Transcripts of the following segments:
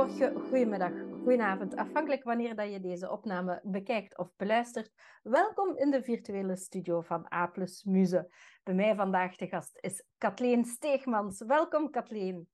Goedemorgen, goedemiddag, goedenavond, afhankelijk wanneer dat je deze opname bekijkt of beluistert. Welkom in de virtuele studio van A Muze. Bij mij vandaag de gast is Kathleen Steegmans. Welkom Kathleen.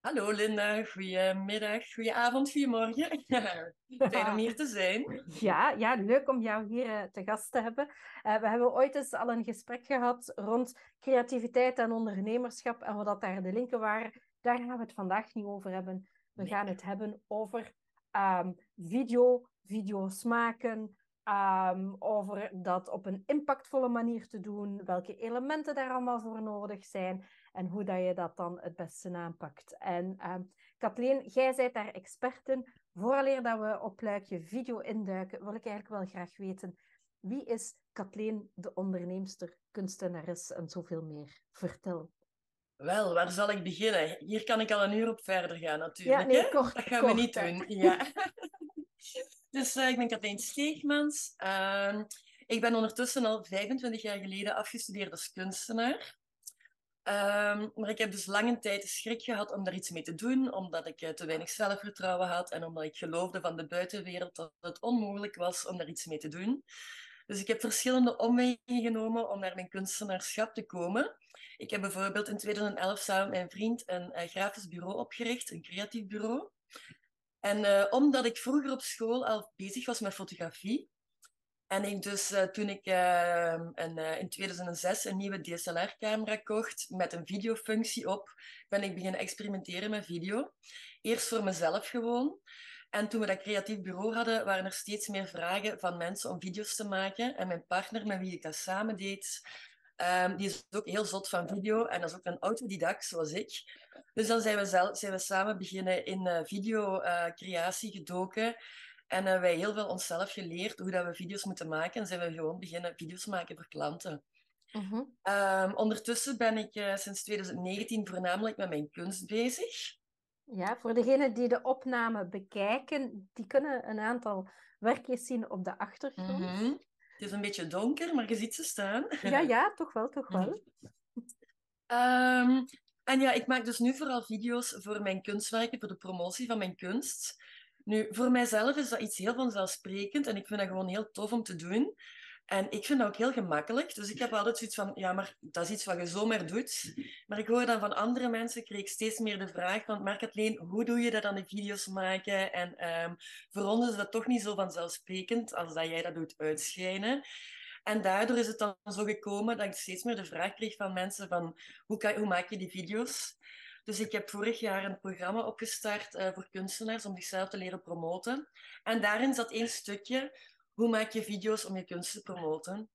Hallo Linda, goedemiddag, goedenavond, goedemorgen. Fijn om hier te zijn. Ja, ja, leuk om jou hier uh, te gast te hebben. Uh, we hebben ooit eens al een gesprek gehad rond creativiteit en ondernemerschap en wat dat daar de linken waren. Daar gaan we het vandaag niet over hebben. We gaan het hebben over um, video, video's maken, um, over dat op een impactvolle manier te doen, welke elementen daar allemaal voor nodig zijn en hoe dat je dat dan het beste aanpakt. En um, Kathleen, jij bent daar expert in. Vooraleer dat we op luikje video induiken, wil ik eigenlijk wel graag weten, wie is Kathleen, de onderneemster, kunstenares en zoveel meer? Vertel. Wel, waar zal ik beginnen? Hier kan ik al een uur op verder gaan, natuurlijk. Ja, nee, kort, dat gaan kort, we niet doen. Ja. dus uh, ik ben Kathleen Steegmans. Uh, ik ben ondertussen al 25 jaar geleden afgestudeerd als kunstenaar. Um, maar ik heb dus lange tijd de schrik gehad om daar iets mee te doen, omdat ik uh, te weinig zelfvertrouwen had en omdat ik geloofde van de buitenwereld dat het onmogelijk was om daar iets mee te doen. Dus ik heb verschillende omwegen genomen om naar mijn kunstenaarschap te komen. Ik heb bijvoorbeeld in 2011 samen met mijn vriend een uh, grafisch bureau opgericht, een creatief bureau. En uh, omdat ik vroeger op school al bezig was met fotografie, en ik dus uh, toen ik een, in 2006 een nieuwe DSLR-camera kocht met een videofunctie op, ben ik beginnen experimenteren met video. Eerst voor mezelf gewoon. En toen we dat creatief bureau hadden, waren er steeds meer vragen van mensen om video's te maken. En mijn partner, met wie ik dat samen deed, um, die is ook heel zot van video. En dat is ook een autodidact, zoals ik. Dus dan zijn we, zelf, zijn we samen beginnen in uh, videocreatie uh, gedoken. En hebben wij heel veel onszelf geleerd hoe dat we video's moeten maken. En zijn we gewoon beginnen video's maken voor klanten. Uh -huh. um, ondertussen ben ik uh, sinds 2019 voornamelijk met mijn kunst bezig. Ja, voor degenen die de opname bekijken, die kunnen een aantal werkjes zien op de achtergrond. Mm -hmm. Het is een beetje donker, maar je ziet ze staan. Ja, ja, toch wel, toch wel. um, en ja, ik maak dus nu vooral video's voor mijn kunstwerken, voor de promotie van mijn kunst. Nu, voor mijzelf is dat iets heel vanzelfsprekend en ik vind dat gewoon heel tof om te doen. En ik vind dat ook heel gemakkelijk. Dus ik heb altijd zoiets van, ja, maar dat is iets wat je zomaar doet. Maar ik hoor dan van andere mensen, kreeg steeds meer de vraag van, Mark-Atleen, hoe doe je dat dan, die video's maken? En um, voor ons is dat toch niet zo vanzelfsprekend als dat jij dat doet uitschijnen. En daardoor is het dan zo gekomen dat ik steeds meer de vraag kreeg van mensen van, hoe, kan, hoe maak je die video's? Dus ik heb vorig jaar een programma opgestart uh, voor kunstenaars om zichzelf te leren promoten. En daarin zat één stukje hoe maak je video's om je kunst te promoten?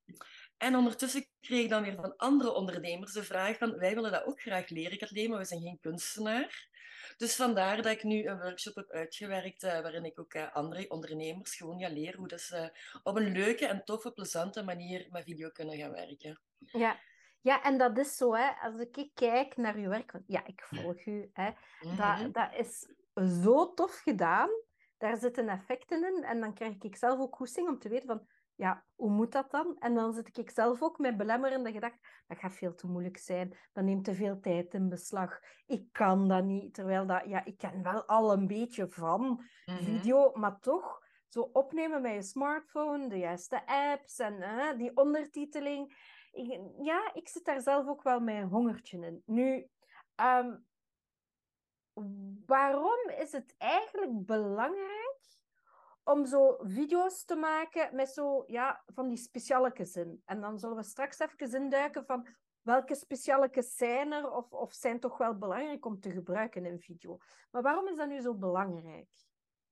En ondertussen kreeg ik dan weer van andere ondernemers de vraag van, wij willen dat ook graag leren, Kathleen, maar we zijn geen kunstenaar. Dus vandaar dat ik nu een workshop heb uitgewerkt, uh, waarin ik ook uh, andere ondernemers gewoon ga leren hoe dat ze op een leuke en toffe, plezante manier met video kunnen gaan werken. Ja, ja, en dat is zo, hè. Als ik kijk naar uw werk, want ja, ik volg u, hè. -hmm. dat, dat is zo tof gedaan daar zitten effecten in. En dan krijg ik zelf ook goesting om te weten van, ja, hoe moet dat dan? En dan zit ik zelf ook met belemmerende gedachten, dat gaat veel te moeilijk zijn, dat neemt te veel tijd in beslag, ik kan dat niet. Terwijl dat, ja, ik ken wel al een beetje van mm -hmm. video, maar toch, zo opnemen met je smartphone, de juiste apps en uh, die ondertiteling. Ik, ja, ik zit daar zelf ook wel een hongertje in. Nu, um, waarom is het eigenlijk belangrijk om zo video's te maken met zo, ja, van die specialetjes in? En dan zullen we straks even induiken van welke specialetjes zijn er of, of zijn toch wel belangrijk om te gebruiken in video. Maar waarom is dat nu zo belangrijk?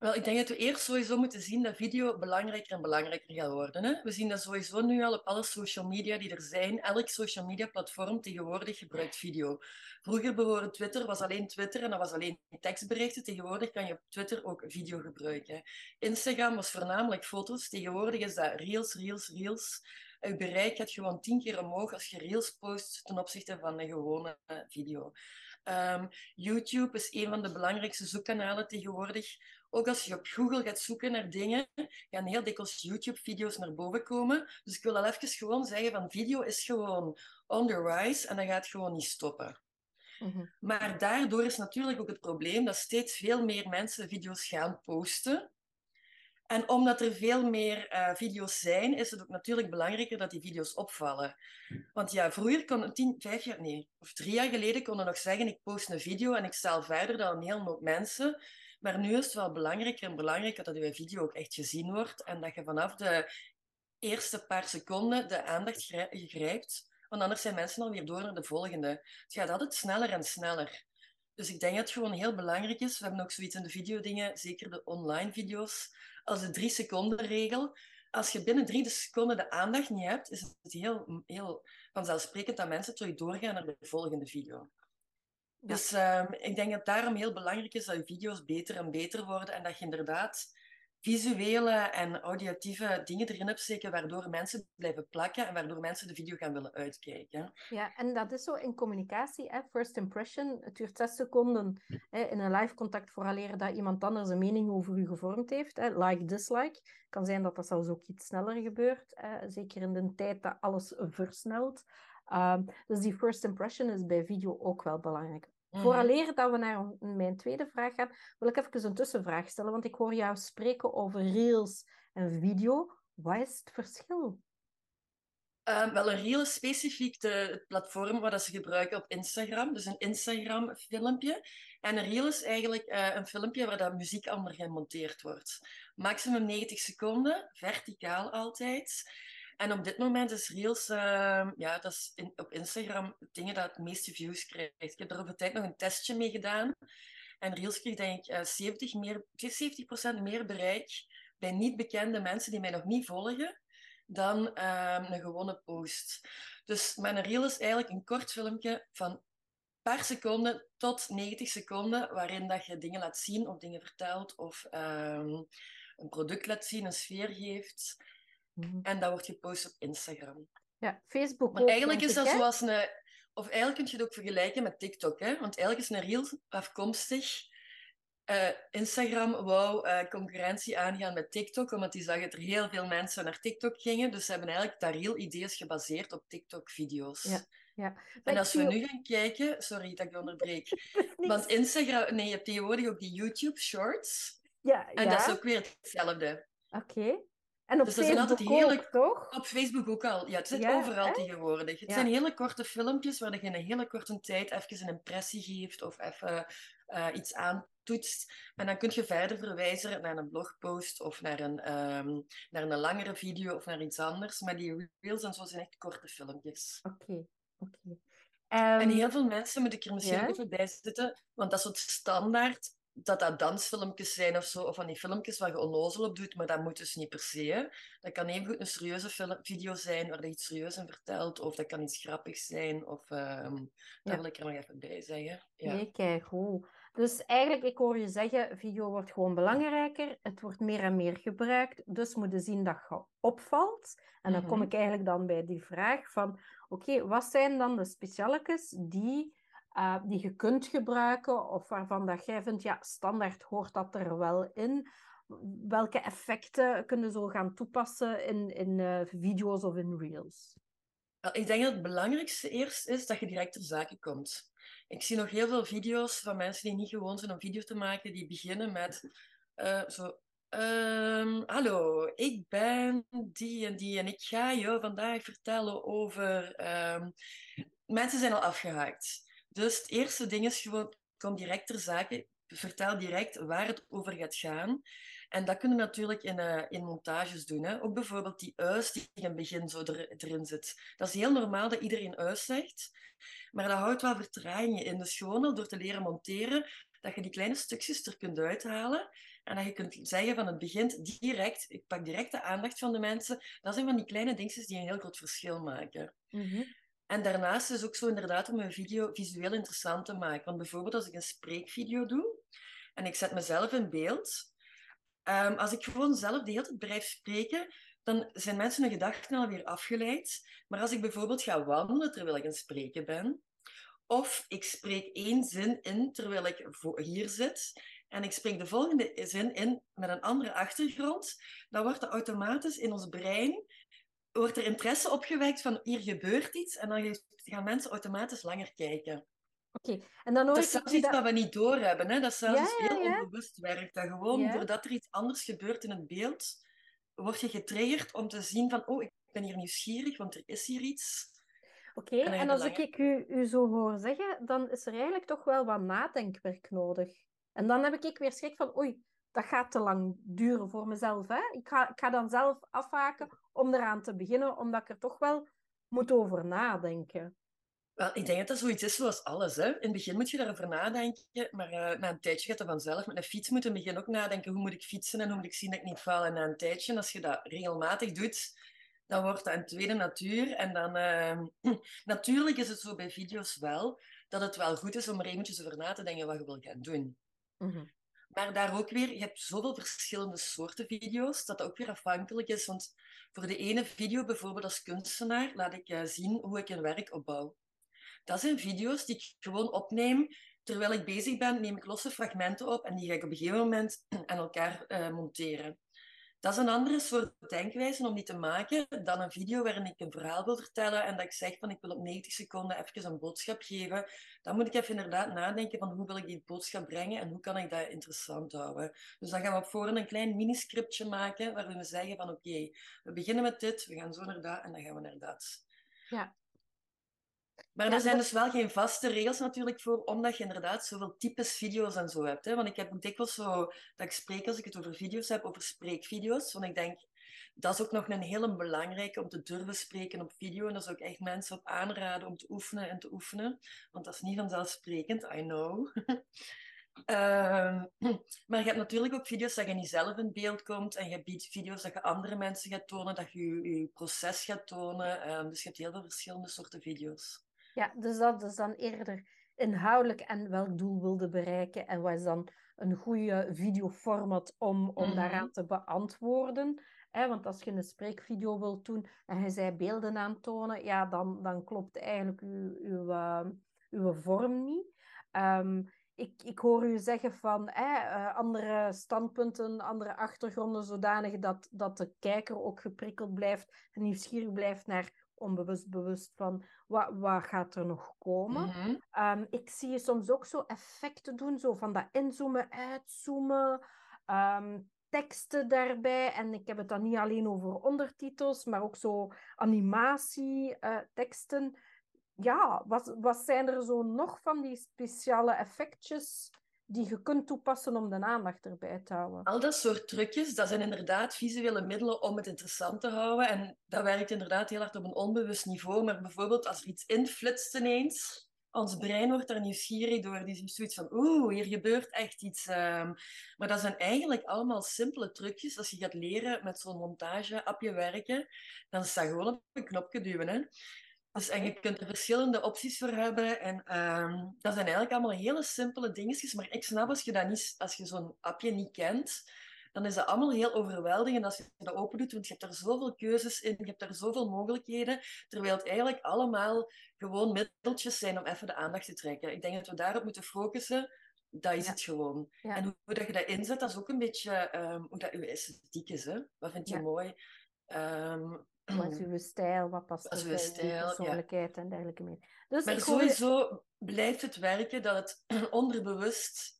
Wel, ik denk dat we eerst sowieso moeten zien dat video belangrijker en belangrijker gaat worden. Hè? We zien dat sowieso nu al op alle social media die er zijn. Elk social media platform tegenwoordig gebruikt video. Vroeger bijvoorbeeld Twitter was alleen Twitter en dat was alleen tekstberichten. Tegenwoordig kan je op Twitter ook video gebruiken. Instagram was voornamelijk foto's. Tegenwoordig is dat reels, reels, reels. Je bereik gaat gewoon tien keer omhoog als je reels post ten opzichte van een gewone video. Um, YouTube is een van de belangrijkste zoekkanalen tegenwoordig. Ook als je op Google gaat zoeken naar dingen, gaan heel dikwijls YouTube-video's naar boven komen. Dus ik wil al even gewoon zeggen van video is gewoon on the rise en dat gaat gewoon niet stoppen. Mhm. Maar daardoor is natuurlijk ook het probleem dat steeds veel meer mensen video's gaan posten. En omdat er veel meer uh, video's zijn, is het ook natuurlijk belangrijker dat die video's opvallen. Want ja, vroeger kon tien, vijf jaar, nee, of drie jaar geleden konden nog zeggen: ik post een video en ik stel verder dan een hoop mensen. Maar nu is het wel belangrijker en belangrijker dat je video ook echt gezien wordt en dat je vanaf de eerste paar seconden de aandacht grijpt. Want anders zijn mensen alweer door naar de volgende. Het gaat altijd sneller en sneller. Dus ik denk dat het gewoon heel belangrijk is. We hebben ook zoiets in de videodingen, zeker de online video's, als de drie seconden regel. Als je binnen drie seconden de aandacht niet hebt, is het heel, heel vanzelfsprekend dat mensen terug doorgaan naar de volgende video. Dus um, ik denk dat daarom heel belangrijk is dat je video's beter en beter worden en dat je inderdaad visuele en auditieve dingen erin hebt steken, waardoor mensen blijven plakken en waardoor mensen de video gaan willen uitkijken. Ja, en dat is zo in communicatie, hè? first impression. Het duurt zes seconden hè, in een live contact vooraleer dat iemand anders een mening over u gevormd heeft. Hè? Like, dislike. kan zijn dat dat zelfs ook iets sneller gebeurt, hè? zeker in de tijd dat alles versnelt. Um, dus die first impression is bij video ook wel belangrijk. Mm Vooraleer dat we naar mijn tweede vraag gaan, wil ik even een tussenvraag stellen, want ik hoor jou spreken over reels en video. Wat is het verschil? Um, wel, een reel is specifiek de, het platform waar dat ze gebruiken op Instagram. Dus een Instagram-filmpje. En een reel is eigenlijk uh, een filmpje waar dat muziek onder gemonteerd wordt. Maximum 90 seconden, verticaal altijd. En op dit moment is Reels, uh, ja, dat is op Instagram dingen dat het meeste views krijgt. Ik heb er op een tijd nog een testje mee gedaan. En Reels kreeg denk ik uh, 70, meer, 70% meer bereik bij niet bekende mensen die mij nog niet volgen dan uh, een gewone post. Dus mijn Reel is eigenlijk een kort filmpje van paar seconden tot 90 seconden, waarin dat je dingen laat zien of dingen vertelt of ehm, een product laat zien, een sfeer geeft. Mhm. En dat wordt gepost op Instagram. Ja, Facebook Maar eigenlijk is dat zoals een... Of eigenlijk kun je het ook vergelijken met TikTok, hè? Want eigenlijk is een reel afkomstig... Uh, Instagram wou uh, concurrentie aangaan met TikTok, omdat die zag dat er heel veel mensen naar TikTok gingen. Dus ze hebben eigenlijk dat reel-idee gebaseerd op TikTok-video's. Ja. Ja. En als we nu gaan kijken, sorry dat ik onderbreek, want Instagram, nee, je hebt tegenwoordig ook die YouTube Shorts. Ja, en ja. dat is ook weer hetzelfde. Oké. En op dus Facebook ook, toch? Op Facebook ook al. Ja, het zit overal tegenwoordig. Het zijn hele korte filmpjes waar je in een hele korte tijd even een impressie geeft of even uh, iets aantoetst. En dan kun je verder verwijzen naar een blogpost of naar een, um, naar een langere video of naar iets anders. Maar die reels en zo zijn echt korte filmpjes. Oké, oké. Um, en ehm, heel veel mensen moet ik er misschien even bij zitten, want dat is het standaard dat dat dansfilmpjes zijn of zo, of van die filmpjes waar je onnozel op doet, maar dat moet dus niet per se. Dat kan even goed een serieuze video zijn waar je iets serieus in vertelt, of dat kan iets grappigs zijn, of um, daar wil ik er nog even bij zeggen. Ja. Nee, kijk, goed. Dus eigenlijk, ik hoor je zeggen, video wordt gewoon belangrijker, het wordt meer en meer gebruikt, dus moet je zien dat je opvalt. En dan kom mhm. ik eigenlijk dan bij die vraag van, oké, wat zijn dan de specialetjes die uh, die je kunt gebruiken of waarvan dat jij vindt, ja, standaard hoort dat er wel in. Welke effecten kunnen zo gaan toepassen in, in uh, video's of in reels? Ik denk dat het belangrijkste eerst is dat je direct ter zake komt. Ik zie nog heel veel video's van mensen die niet gewoon zijn om video te maken, die beginnen met uh, zo. Um, hallo, ik ben die en die en ik ga je vandaag vertellen over. Um... Mensen zijn al afgehaakt. Dus het eerste ding is gewoon, kom direct ter zake, vertel direct waar het over gaat gaan. En dat kunnen we natuurlijk in, uh, in montages doen. Hè. Ook bijvoorbeeld die uis die in het begin zo er, erin zit. Dat is heel normaal dat iedereen uis zegt, maar dat houdt wel vertragingen in. Dus gewoon door te leren monteren, dat je die kleine stukjes er kunt uithalen en dat je kunt zeggen van het begint direct, ik pak direct de aandacht van de mensen. Dat zijn van die kleine dingetjes die een heel groot verschil maken. Mm en daarnaast is het ook zo inderdaad om een video visueel interessant te maken. Want bijvoorbeeld als ik een spreekvideo doe en ik zet mezelf in beeld, um, als ik gewoon zelf de hele tijd blijf spreken, dan zijn mensen hun gedachten alweer afgeleid. Maar als ik bijvoorbeeld ga wandelen terwijl ik het spreken ben, of ik spreek één zin in terwijl ik hier zit en ik spreek de volgende zin in met een andere achtergrond, dan wordt er automatisch in ons brein wordt er interesse opgewekt van hier gebeurt iets en dan gaan mensen automatisch langer kijken. Oké, en dan hoor Dat is zelfs iets dat... wat we niet doorhebben. Hè? Dat is zelfs Ja, ja, heel ja. onbewust werkt. Dat gewoon, doordat er iets anders gebeurt in het beeld, word je getriggerd om te zien van, oh, ik ben hier nieuwsgierig, want er is hier iets. Oké, en als langer- ik u, u zo hoor zeggen, dan is er eigenlijk toch wel wat nadenkwerk nodig. En dan heb ik weer schrik van, oei, dat gaat te lang duren voor mezelf. Hè? Ik, ga, ik ga dan zelf afhaken om eraan te beginnen, omdat ik er toch wel moet over nadenken. Wel, ik denk dat dat zoiets is zoals alles. Hè? In het begin moet je daarover nadenken, maar eh, na een tijdje gaat dat vanzelf. Met een fiets moet je in het begin ook nadenken, hoe moet ik fietsen en hoe moet ik zien dat ik niet val. En na een tijdje, als je dat regelmatig doet, dan wordt dat een tweede natuur. En dan, eh, natuurlijk is het zo bij video's wel, dat het wel goed is om er eventjes over na te denken wat je wil gaan doen. Mhm. Maar daar ook weer, je hebt zoveel verschillende soorten video's, dat dat ook weer afhankelijk is. Want voor de ene video, bijvoorbeeld als kunstenaar, laat ik zien hoe ik een werk opbouw. Dat zijn video's die ik gewoon opneem. Terwijl ik bezig ben, neem ik losse fragmenten op en die ga ik op een gegeven moment aan elkaar eh, monteren. Dat is een andere soort denkwijze om die te maken dan een video waarin ik een verhaal wil vertellen en dat ik zeg van ik wil op 90 seconden even een boodschap geven. Dan moet ik even inderdaad nadenken van hoe wil ik die boodschap brengen en hoe kan ik dat interessant houden. Dus dan gaan we op voorhand een klein miniscriptje maken waarin we zeggen van oké, we beginnen met dit, we gaan zo naar dat en dan gaan we naar dat. Ja. Maar Ja, er zijn dat- dus wel geen vaste regels natuurlijk voor, omdat je inderdaad zoveel types video's en zo hebt. Hè? Want ik heb dikwijls zo dat ik spreek, als ik het over video's heb, over spreekvideo's. Want ik denk, dat is ook nog een hele belangrijke om te durven spreken op video. En dat is ook echt mensen op aanraden om te oefenen en te oefenen. Want dat is niet vanzelfsprekend, I know. Ehm, maar je hebt natuurlijk ook video's dat je niet zelf in beeld komt. En je hebt video's dat je andere mensen gaat tonen, dat je je, je proces gaat tonen. Ehm, dus je hebt heel veel verschillende soorten video's. Ja, dus dat is dan eerder inhoudelijk en welk doel wilde bereiken en wat is dan een goede videoformat om, om Mhm. daaraan te beantwoorden. Hè, want als je een spreekvideo wilt doen en je zij beelden aantonen, ja, dan, dan klopt eigenlijk uw, uw, eh, uw vorm niet. Ehm, ik, ik hoor u zeggen van hè, eh, andere standpunten, andere achtergronden, zodanig dat, dat de kijker ook geprikkeld blijft en nieuwsgierig blijft naar onbewust bewust van wat, wat gaat er nog komen. Mhm. Ehm, ik zie je soms ook zo effecten doen, zo van dat inzoomen, uitzoomen, ehm, teksten daarbij. En ik heb het dan niet alleen over ondertitels, maar ook zo animatie, eh, teksten. Ja, wat, wat zijn er zo nog van die speciale effectjes die je kunt toepassen om de aandacht erbij te houden? Al dat soort trucjes, dat zijn inderdaad visuele middelen om het interessant te houden. En dat werkt inderdaad heel hard op een onbewust niveau. Maar bijvoorbeeld als er iets inflitst ineens, ons brein wordt daar nieuwsgierig door. Die heeft zoiets van, oeh, hier gebeurt echt iets. ehm. Maar dat zijn eigenlijk allemaal simpele trucjes. Als je gaat leren met zo'n montage-appje werken, dan is dat gewoon op een knopje duwen. Hè? Dus, en je kunt er verschillende opties voor hebben. En ehm, dat zijn eigenlijk allemaal hele simpele dingetjes. Maar ik snap als je, dat niet, als je zo'n appje niet kent, dan is dat allemaal heel overweldigend als je dat open doet. Want je hebt er zoveel keuzes in, je hebt er zoveel mogelijkheden. Terwijl het eigenlijk allemaal gewoon middeltjes zijn om even de aandacht te trekken. Ik denk dat we daarop moeten focussen. Dat is Ja. het gewoon. Ja. En hoe, hoe dat je dat inzet, dat is ook een beetje ehm, hoe dat je esthetiek is. Hè? Wat vind je Ja. mooi? Ehm, Wat is uw stijl? Wat past uw bij stijl, uw ja. persoonlijkheid en dergelijke meer? Dus Maar hoor sowieso blijft het werken dat het onderbewust...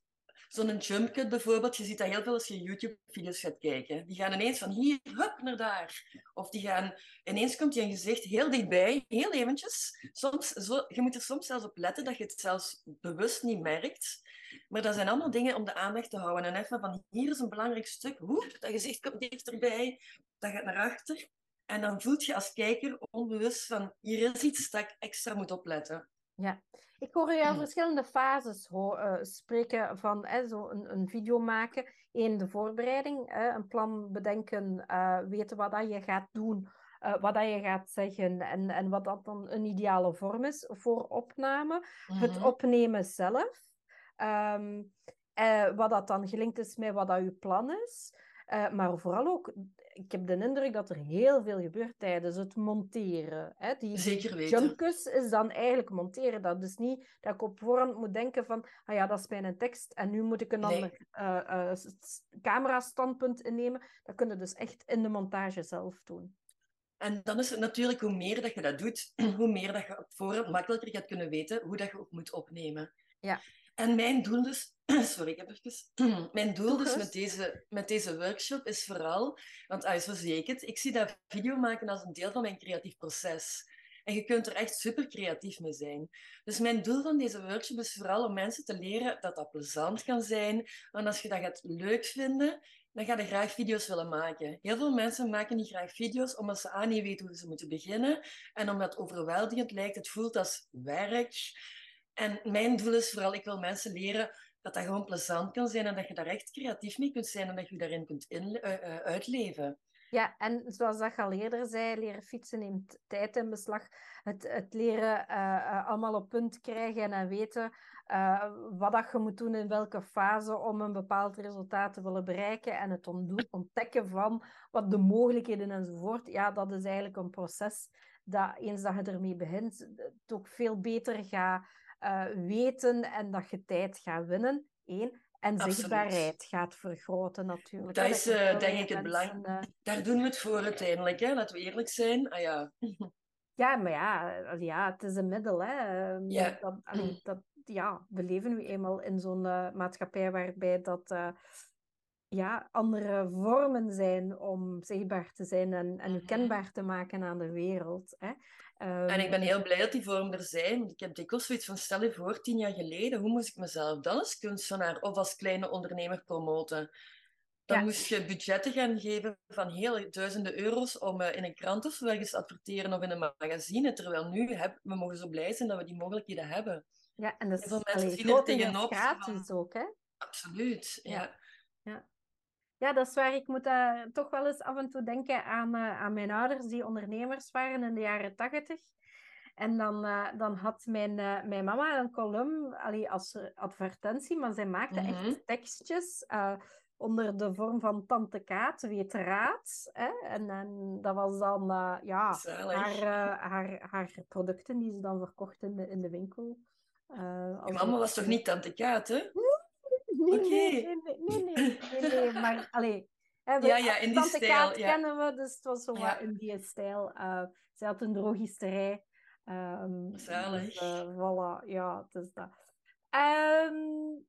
Zo'n jump cut bijvoorbeeld, je ziet dat heel veel als je YouTube-video's gaat kijken. Die gaan ineens van hier, hup, naar daar. Of die gaan... Ineens komt je een gezicht heel dichtbij, heel eventjes. Soms, zo, je moet er soms zelfs op letten dat je het zelfs bewust niet merkt. Maar dat zijn allemaal dingen om de aandacht te houden. En even van, hier is een belangrijk stuk. Hoep, dat gezicht komt dichterbij. Dat gaat naar achter. En dan voelt je als kijker onbewust van, hier is iets dat ik extra moet opletten. Ja, ik hoor jou verschillende fases eh, spreken van zo een, een video maken. Eén, de voorbereiding, een plan bedenken, eh, weten wat dat je gaat doen, eh, wat dat je gaat zeggen en, en wat dat dan een ideale vorm is voor opname. Het Mhm. opnemen zelf, ehm, eh, wat dat dan gelinkt is met wat dat je plan is. Eh, maar vooral ook, ik heb de indruk dat er heel veel gebeurt tijdens het monteren. Hè? Die, Zeker weten. jumpkus is dan eigenlijk monteren. Dat is niet dat ik op voorhand moet denken van, ah ja, dat is mijn tekst en nu moet ik een Nee. ander eh, eh, camerastandpunt innemen. Dat kun je dus echt in de montage zelf doen. En dan is het natuurlijk, hoe meer dat je dat doet, hoe meer dat je op voorhand makkelijker gaat kunnen weten hoe dat je ook moet opnemen. Ja. En mijn doel dus, sorry, ik heb even, mijn doel dus met deze, met deze workshop is vooral, want ah, zo zie ik het, ik zie dat video maken als een deel van mijn creatief proces. En je kunt er echt super creatief mee zijn. Dus mijn doel van deze workshop is vooral om mensen te leren dat dat plezant kan zijn. En als je dat gaat leuk vinden, dan ga je graag video's willen maken. Heel veel mensen maken niet graag video's omdat ze aan niet weten hoe ze moeten beginnen. En omdat het overweldigend lijkt, het voelt als werk. En mijn doel is vooral, ik wil mensen leren dat dat gewoon plezant kan zijn en dat je daar echt creatief mee kunt zijn en dat je daarin kunt in, uh, uh, uitleven. Ja, en zoals dat al eerder zei, leren fietsen neemt tijd in beslag. Het, het leren uh, allemaal op punt krijgen en weten wat dat je moet doen in welke fase om een bepaald resultaat te willen bereiken. En het ontdekken van wat de mogelijkheden enzovoort. Ja, dat is eigenlijk een proces dat eens dat je ermee begint, het ook veel beter gaat weten en dat je tijd gaat winnen. Eén. En Absoluut. zichtbaarheid gaat vergroten natuurlijk. Dat is uh, denk ik het belang. Uh... Daar doen we het voor uiteindelijk, hè? laten we eerlijk zijn. Ah, ja. ja, maar ja, ja, het is een middel. Hè? Ehm, ja. Dat, ja, we leven nu eenmaal in zo'n maatschappij waarbij dat ja, andere vormen zijn om zichtbaar te zijn en, en mm kenbaar te maken aan de wereld. Hè? Um, en ik ben heel blij dat die vormen er zijn. Want ik heb dikwijls zoiets van, stel je voor, tien jaar geleden, hoe moest ik mezelf dan als kunstenaar of als kleine ondernemer promoten? Dan ja. moest je budgetten gaan geven van heel duizenden euro's om uh, in een krant of zo ergens te adverteren of in een magazine. Terwijl nu, heb, we mogen zo blij zijn dat we die mogelijkheden hebben. Ja, en dat is veel mensen zien er tegenop. gratis ook, hè? Absoluut, ja. ja. Ja, dat is waar. Ik moet uh, toch wel eens af en toe denken aan, uh, aan mijn ouders die ondernemers waren in de jaren tachtig. En dan, uh, dan had mijn, mijn mama een column allee, als advertentie, maar zij maakte echt mhm. tekstjes onder de vorm van Tante Kaat, weet raad. Hè? En, en dat was dan ja, haar, haar, haar producten die ze dan verkocht in de, in de winkel. Uh, mama was toch niet Tante Kaat, hè? Nee, nee, nee, nee, nee, nee, nee, maar allee. Hè, ja, ja, in die stijl. Ja. kennen we, dus het was zo ja. in die stijl. Uh, ze had een drogisterij. Um, Zalig. Dus, uh, voilà, ja, dus dat. Um,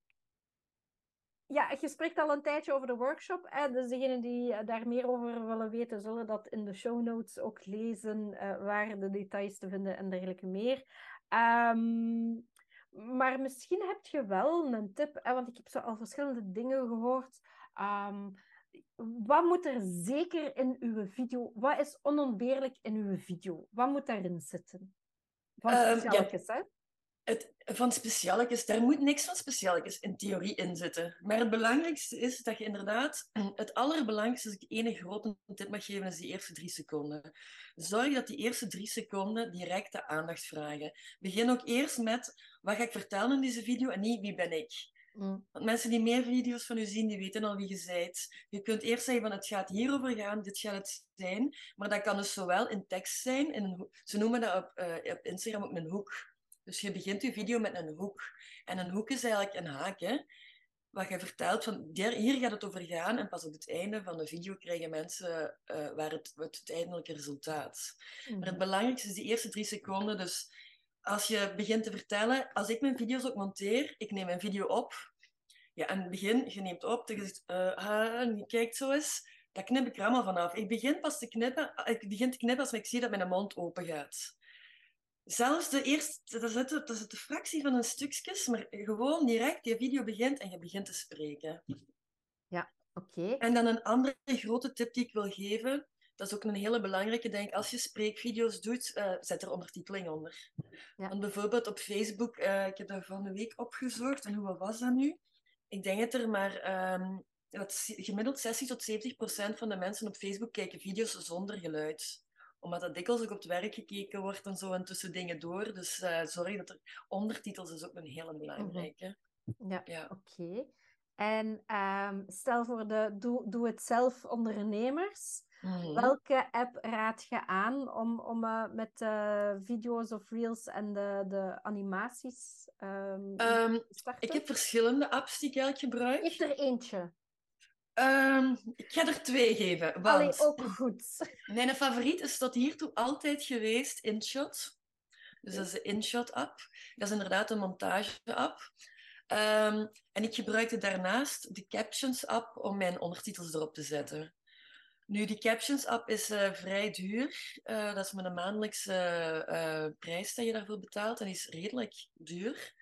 ja, je spreekt al een tijdje over de workshop. Hè? Dus degenen die daar meer over willen weten, zullen dat in de show notes ook lezen, uh, waar de details te vinden en dergelijke meer. Um, maar misschien heb je wel een tip, hè, want ik heb zo al verschillende dingen gehoord. Um, wat moet er zeker in uw video? Wat is onontbeerlijk in uw video? Wat moet daarin zitten? Van um, ja, hè? Het, van specialetjes, daar moet niks van specialetjes in theorie in zitten. Maar het belangrijkste is dat je inderdaad, het allerbelangrijkste, als ik één grote tip mag geven, is die eerste drie seconden. Zorg dat die eerste drie seconden directe aandacht vragen. Begin ook eerst met, wat ga ik vertellen in deze video en niet, wie ben ik? Mm. Want mensen die meer video's van u zien, die weten al wie je bent. Je kunt eerst zeggen van het gaat hierover gaan, dit gaat het zijn. Maar dat kan dus zowel in tekst zijn, in een, ze noemen dat op, uh, op Instagram ook een hoek. Dus je begint je video met een hoek. En een hoek is eigenlijk een haak, hè? Wat je vertelt van hier gaat het over gaan. En pas op het einde van de video krijgen mensen uh, waar het, het uiteindelijke resultaat. Maar het mhm. belangrijkste is die eerste drie seconden. Dus als je begint te vertellen, als ik mijn video's ook monteer, ik neem mijn video op. Ja, en het begin, je neemt op, je zegt, uh, je kijkt zo eens. Dat knip ik er allemaal vanaf. Ik begin pas te knippen, ik begin te knippen als ik zie dat mijn mond open gaat. Zelfs de eerste, dat is, het, dat is de fractie van een stukjes, maar gewoon direct die video begint en je begint te spreken. Ja, oké. En dan een andere grote tip die ik wil geven, dat is ook een hele belangrijke, denk als je spreekvideo's doet, uh, zet er ondertiteling onder. Ja. Want bijvoorbeeld op Facebook, uh, ik heb dat van een week opgezocht, en hoe was dat nu? Ik denk dat er maar um, dat gemiddeld 60 tot 70 procent van de mensen op Facebook kijken video's zonder geluid omdat dat dikwijls ook op het werk gekeken wordt en zo en tussen dingen door. Dus uh, zorg dat er ondertitels is ook een hele belangrijke. Ja, ja. oké. En um, stel voor de doe-het-zelf ondernemers. Mhm. Welke app raad je aan om, om uh, met uh, video's of reels en de, de animaties um, um, te starten? Ik heb verschillende apps die ik eigenlijk gebruik. Is er eentje? Ehm, ik ga er twee geven. Want Allee, ook goed. Mijn favoriet is tot hiertoe altijd geweest InShot. Dus dat is de InShot-app. Dat is inderdaad een montage-app. Ehm, en ik gebruikte daarnaast de Captions-app om mijn ondertitels erop te zetten. Nu, die Captions-app is uh, vrij duur. Uh, dat is met een maandelijkse uh, prijs dat je daarvoor betaalt. En is redelijk duur.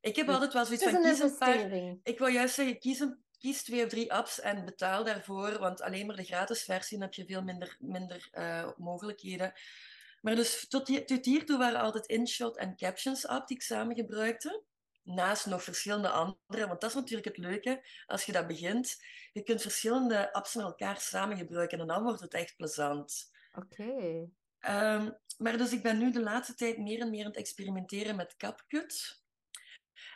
Ik heb altijd wel zoiets van... Kies een paar... Ik wil juist zeggen, kies, een, kies twee of drie apps en betaal daarvoor. Want alleen maar de gratis versie heb je veel minder, minder mogelijkheden. Maar dus tot, tot hiertoe waren altijd InShot en Captions-app die ik samen gebruikte naast nog verschillende andere. Want dat is natuurlijk het leuke als je dat begint. Je kunt verschillende apps met elkaar samen gebruiken en dan wordt het echt plezant. Oké. Ehm, maar dus ik ben nu de laatste tijd meer en meer aan het experimenteren met CapCut.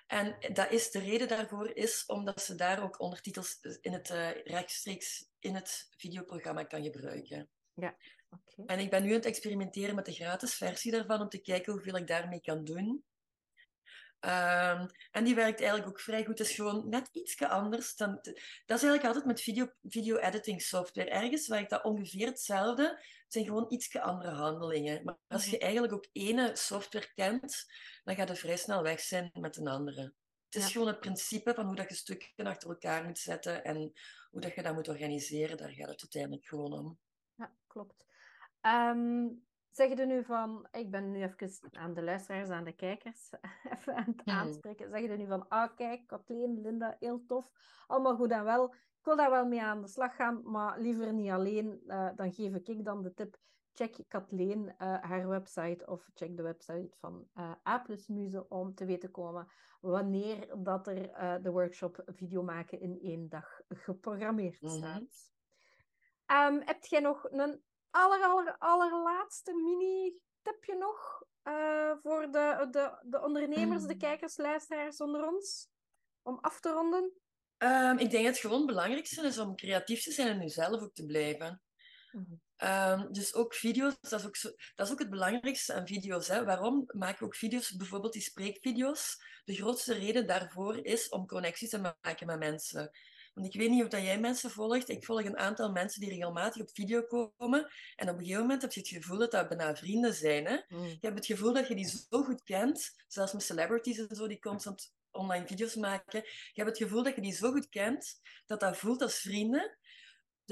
En dat is, de reden daarvoor is omdat ze daar ook ondertitels in het, uh, rechtstreeks in het videoprogramma kan gebruiken. Ja, oké. En ik ben nu aan het experimenteren met de gratis versie daarvan om te kijken hoeveel ik daarmee kan doen. Um, en die werkt eigenlijk ook vrij goed. Het is gewoon net iets anders. Dan, dat is eigenlijk altijd met video, video editing software. Ergens werkt dat ongeveer hetzelfde. Het zijn gewoon iets andere handelingen. Maar als je mhm. eigenlijk ook ene software kent, dan gaat het vrij snel weg zijn met een andere. Het is gewoon het principe van hoe dat je stukken achter elkaar moet zetten en hoe dat je dat moet organiseren. Daar gaat het uiteindelijk gewoon om. Ja, klopt. Um, Zeg je nu van, ik ben nu even aan de luisteraars, aan de kijkers, even aan het aanspreken. Zeg je nu van, ah kijk, Kathleen, Linda, heel tof, allemaal goed en wel. Ik wil daar wel mee aan de slag gaan, maar liever niet alleen. Uh, dan geef ik dan de tip, check Kathleen uh, haar website of check de website van uh, A Muze om te weten komen wanneer dat er de workshop video maken in één dag geprogrammeerd mhm. staat. um, heb jij nog een aller, aller, allerlaatste mini-tipje nog uh, voor de, de, de ondernemers, de mm. kijkers, luisteraars onder ons? Om af te ronden? Um, ik denk dat het gewoon het belangrijkste is om creatief te zijn en jezelf ook te blijven. Mm. Um, dus ook video's, dat is ook, zo, dat is ook het belangrijkste aan video's. Hè. Waarom maak ik ook video's, bijvoorbeeld die spreekvideo's? De grootste reden daarvoor is om connecties te maken met mensen. Want ik weet niet of dat jij mensen volgt. Ik volg een aantal mensen die regelmatig op video komen. En op een gegeven moment heb je het gevoel dat dat bijna vrienden zijn. Hè? Mm. Je hebt het gevoel dat je die zo goed kent. Zelfs met celebrities en zo, die constant online video's maken. Je hebt het gevoel dat je die zo goed kent, dat dat voelt als vrienden.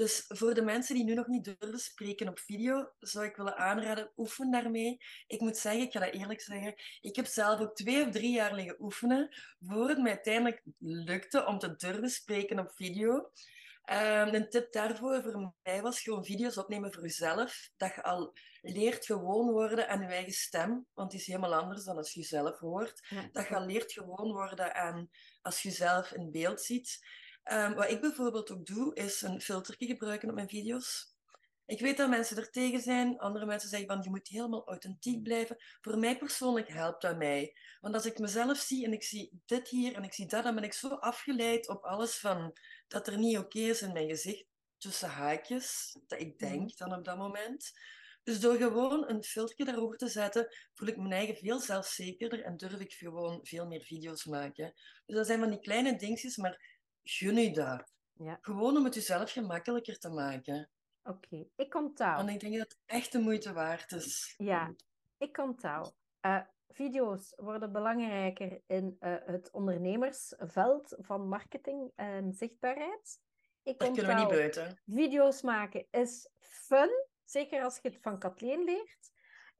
Dus voor de mensen die nu nog niet durven spreken op video, zou ik willen aanraden, oefen daarmee. Ik moet zeggen, ik ga dat eerlijk zeggen, ik heb zelf ook twee of drie jaar liggen oefenen, voor het mij uiteindelijk lukte om te durven spreken op video. Um, een tip daarvoor voor mij was gewoon video's opnemen voor jezelf. Dat je al leert gewoon worden aan je eigen stem, want die is helemaal anders dan als je jezelf hoort. dat je al leert gewoon worden aan als je jezelf in beeld ziet. Um, wat ik bijvoorbeeld ook doe, is een filterje gebruiken op mijn video's. Ik weet dat mensen er tegen zijn. Andere mensen zeggen van je moet helemaal authentiek blijven. Voor mij persoonlijk helpt dat mij. Want als ik mezelf zie en ik zie dit hier en ik zie dat, dan ben ik zo afgeleid op alles van dat er niet oké is in mijn gezicht. Tussen haakjes, dat ik denk mhm. dan op dat moment. Dus door gewoon een filterje daarover te zetten, voel ik mijn eigen veel zelfzekerder en durf ik gewoon veel meer video's maken. Dus dat zijn van die kleine dingetjes, maar gun je dat. Ja. Gewoon om het jezelf gemakkelijker te maken. Oké, ik onthoud. Want ik denk dat het echt de moeite waard is. Ja, ik onthoud. Uh, video's worden belangrijker in uh, het ondernemersveld van marketing en zichtbaarheid. Ik Daar kunnen we niet buiten. Video's maken is fun, zeker als je het van Kathleen leert.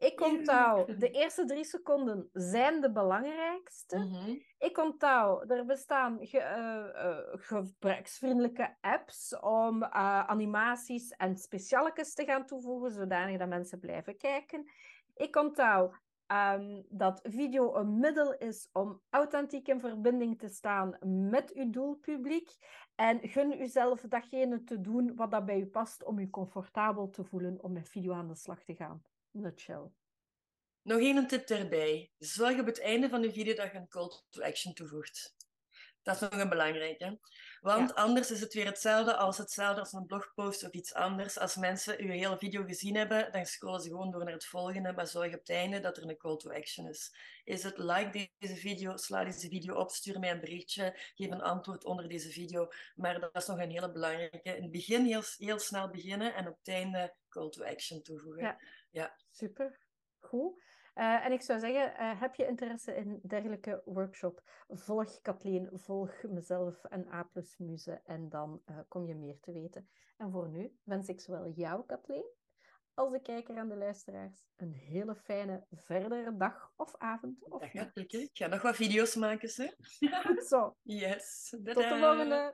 Ik onthoud, de eerste drie seconden zijn de belangrijkste. Mhm. Ik onthoud, er bestaan ge, uh, uh, gebruiksvriendelijke apps om uh, animaties en specialetjes te gaan toevoegen, zodanig dat mensen blijven kijken. Ik onthoud um, dat video een middel is om authentiek in verbinding te staan met uw doelpubliek. En gun uzelf datgene te doen wat dat bij u past om u comfortabel te voelen om met video aan de slag te gaan nutshell. Nog één tip erbij. Zorg op het einde van de video dat je een call to action toevoegt. Dat is nog een belangrijke. Want anders is het weer hetzelfde als hetzelfde als een blogpost of iets anders. Als mensen uw hele video gezien hebben, dan scrollen ze gewoon door naar het volgende, maar zorg op het einde dat er een call to action is. Is het like deze video, sla deze video op, stuur mij een berichtje, geef een antwoord onder deze video. Maar dat is nog een hele belangrijke. In het begin heel, heel snel beginnen en op het einde call to action toevoegen. Ja, ja. super. Goed. Uh, en ik zou zeggen, uh, heb je interesse in dergelijke workshop? Volg Kathleen, volg mezelf en A plus Muze en dan uh, kom je meer te weten. En voor nu wens ik zowel jou, Kathleen, als de kijker en de luisteraars een hele fijne verdere dag of avond. Of ja, ik ga nog wat video's maken, hè? Zo. Yes. Tot de volgende.